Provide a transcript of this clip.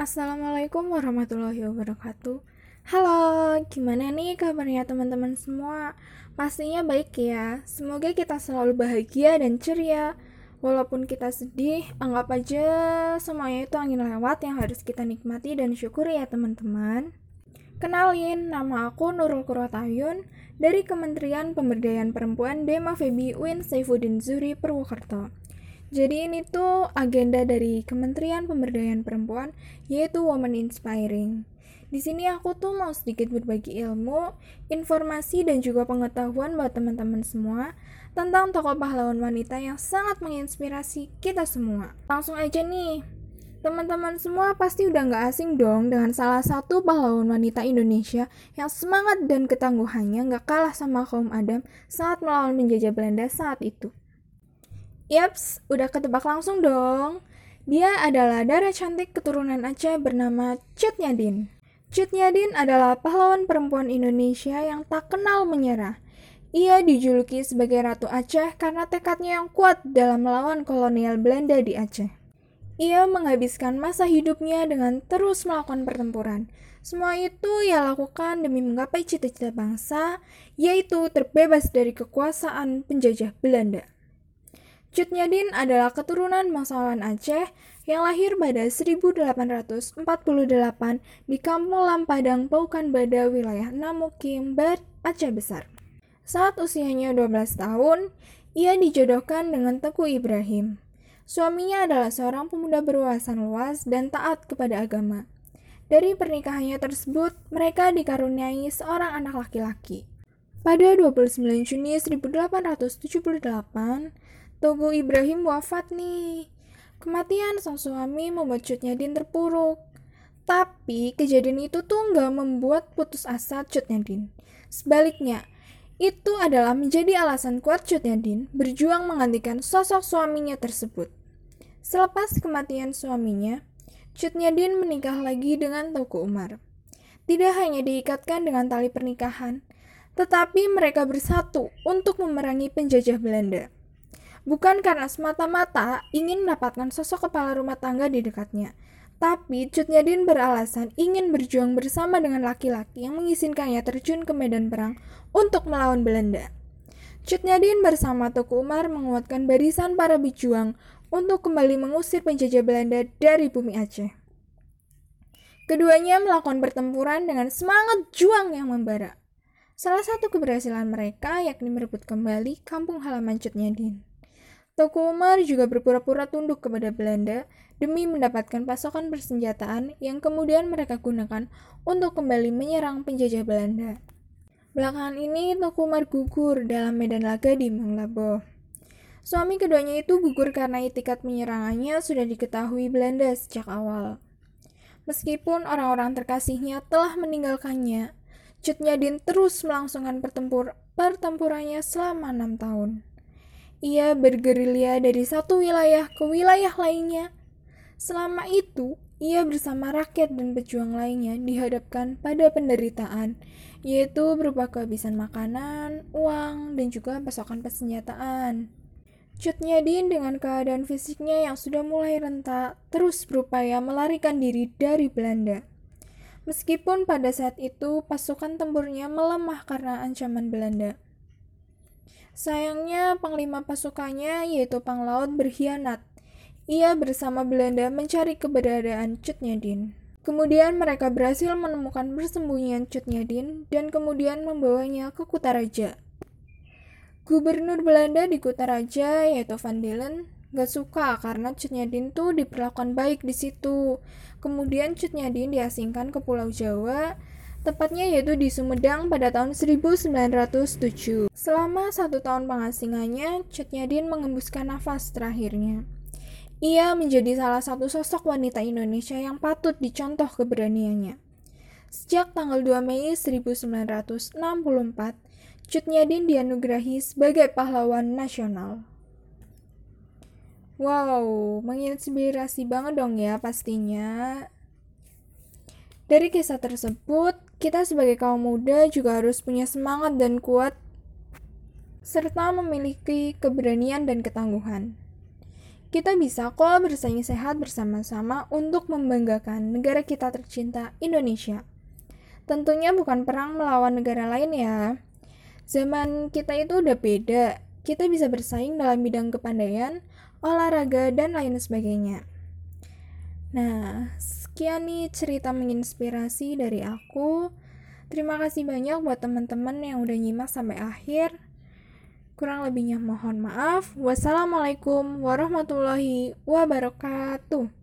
Assalamualaikum warahmatullahi wabarakatuh. Halo, gimana nih kabarnya teman-teman semua? Pastinya baik ya. Semoga kita selalu bahagia dan ceria. Walaupun kita sedih, anggap aja semuanya itu angin lewat yang harus kita nikmati dan syukuri ya teman-teman. Kenalin, nama aku Nurul Kurwatayun dari Kementerian Pemberdayaan Perempuan Dema Febi Win Saifuddin Zuri Purwokerto. Jadi ini tuh agenda dari Kementerian Pemberdayaan Perempuan yaitu Women Inspiring. Di sini aku tuh mau sedikit berbagi ilmu, informasi dan juga pengetahuan buat teman-teman semua tentang tokoh pahlawan wanita yang sangat menginspirasi kita semua. Langsung aja nih, teman-teman semua pasti udah nggak asing dong dengan salah satu pahlawan wanita Indonesia yang semangat dan ketangguhannya nggak kalah sama kaum Adam saat melawan penjajah Belanda saat itu. Yaps, udah ketebak langsung dong. Dia adalah darah cantik keturunan Aceh bernama Cut Nyadin. Cut Nyadin adalah pahlawan perempuan Indonesia yang tak kenal menyerah. Ia dijuluki sebagai Ratu Aceh karena tekadnya yang kuat dalam melawan kolonial Belanda di Aceh. Ia menghabiskan masa hidupnya dengan terus melakukan pertempuran. Semua itu ia lakukan demi menggapai cita-cita bangsa, yaitu terbebas dari kekuasaan penjajah Belanda. Cut Nyadin adalah keturunan bangsawan Aceh yang lahir pada 1848 di Kampung Lampadang, Paukan Bada, wilayah Namukim, Bar, Aceh Besar. Saat usianya 12 tahun, ia dijodohkan dengan Teguh Ibrahim. Suaminya adalah seorang pemuda berwawasan luas dan taat kepada agama. Dari pernikahannya tersebut, mereka dikaruniai seorang anak laki-laki. Pada 29 Juni 1878, Togo Ibrahim wafat nih. Kematian sang suami membuat Cut Nyadin terpuruk. Tapi kejadian itu tuh nggak membuat putus asa Cut Nyadin. Sebaliknya, itu adalah menjadi alasan kuat Cut Nyadin berjuang menggantikan sosok suaminya tersebut. Selepas kematian suaminya, Cut Nyadin menikah lagi dengan Toko Umar. Tidak hanya diikatkan dengan tali pernikahan, tetapi mereka bersatu untuk memerangi penjajah Belanda bukan karena semata-mata ingin mendapatkan sosok kepala rumah tangga di dekatnya. Tapi Cut Nyadin beralasan ingin berjuang bersama dengan laki-laki yang mengizinkannya terjun ke medan perang untuk melawan Belanda. Cut Nyadin bersama Tuku Umar menguatkan barisan para pejuang untuk kembali mengusir penjajah Belanda dari bumi Aceh. Keduanya melakukan pertempuran dengan semangat juang yang membara. Salah satu keberhasilan mereka yakni merebut kembali kampung halaman Cut Nyadin. Toko Umar juga berpura-pura tunduk kepada Belanda demi mendapatkan pasokan persenjataan yang kemudian mereka gunakan untuk kembali menyerang penjajah Belanda. Belakangan ini, Toko Umar gugur dalam medan laga di Manglabo. Suami keduanya itu gugur karena itikat menyerangannya sudah diketahui Belanda sejak awal. Meskipun orang-orang terkasihnya telah meninggalkannya, Cut Nyadin terus melangsungkan pertempur pertempurannya selama enam tahun. Ia bergerilya dari satu wilayah ke wilayah lainnya. Selama itu, ia bersama rakyat dan pejuang lainnya dihadapkan pada penderitaan, yaitu berupa kehabisan makanan, uang, dan juga pasokan persenjataan. Cut Nyadin dengan keadaan fisiknya yang sudah mulai rentak terus berupaya melarikan diri dari Belanda. Meskipun pada saat itu pasukan tempurnya melemah karena ancaman Belanda. Sayangnya, panglima pasukannya, yaitu Panglaut, berkhianat. Ia bersama Belanda mencari keberadaan Cutnyadin. Kemudian mereka berhasil menemukan persembunyian Cutnyadin dan kemudian membawanya ke Kutaraja. Gubernur Belanda di Kutaraja, yaitu Van Delen, gak suka karena Cutnyadin tuh diperlakukan baik di situ. Kemudian Cutnyadin diasingkan ke Pulau Jawa tepatnya yaitu di Sumedang pada tahun 1907. Selama satu tahun pengasingannya, Cutnyadin mengembuskan nafas terakhirnya. Ia menjadi salah satu sosok wanita Indonesia yang patut dicontoh keberaniannya. Sejak tanggal 2 Mei 1964, Cutnyadin dianugerahi sebagai pahlawan nasional. Wow, menginspirasi banget dong ya pastinya. Dari kisah tersebut, kita sebagai kaum muda juga harus punya semangat dan kuat, serta memiliki keberanian dan ketangguhan. kita bisa kok bersaing sehat bersama-sama untuk membanggakan negara kita tercinta, Indonesia. Tentunya bukan perang melawan negara lain ya. Zaman kita itu udah beda. Kita bisa bersaing dalam bidang kepandaian, olahraga, dan lain sebagainya. Nah, sekian nih cerita menginspirasi dari aku. Terima kasih banyak buat teman-teman yang udah nyimak sampai akhir. Kurang lebihnya mohon maaf. Wassalamualaikum warahmatullahi wabarakatuh.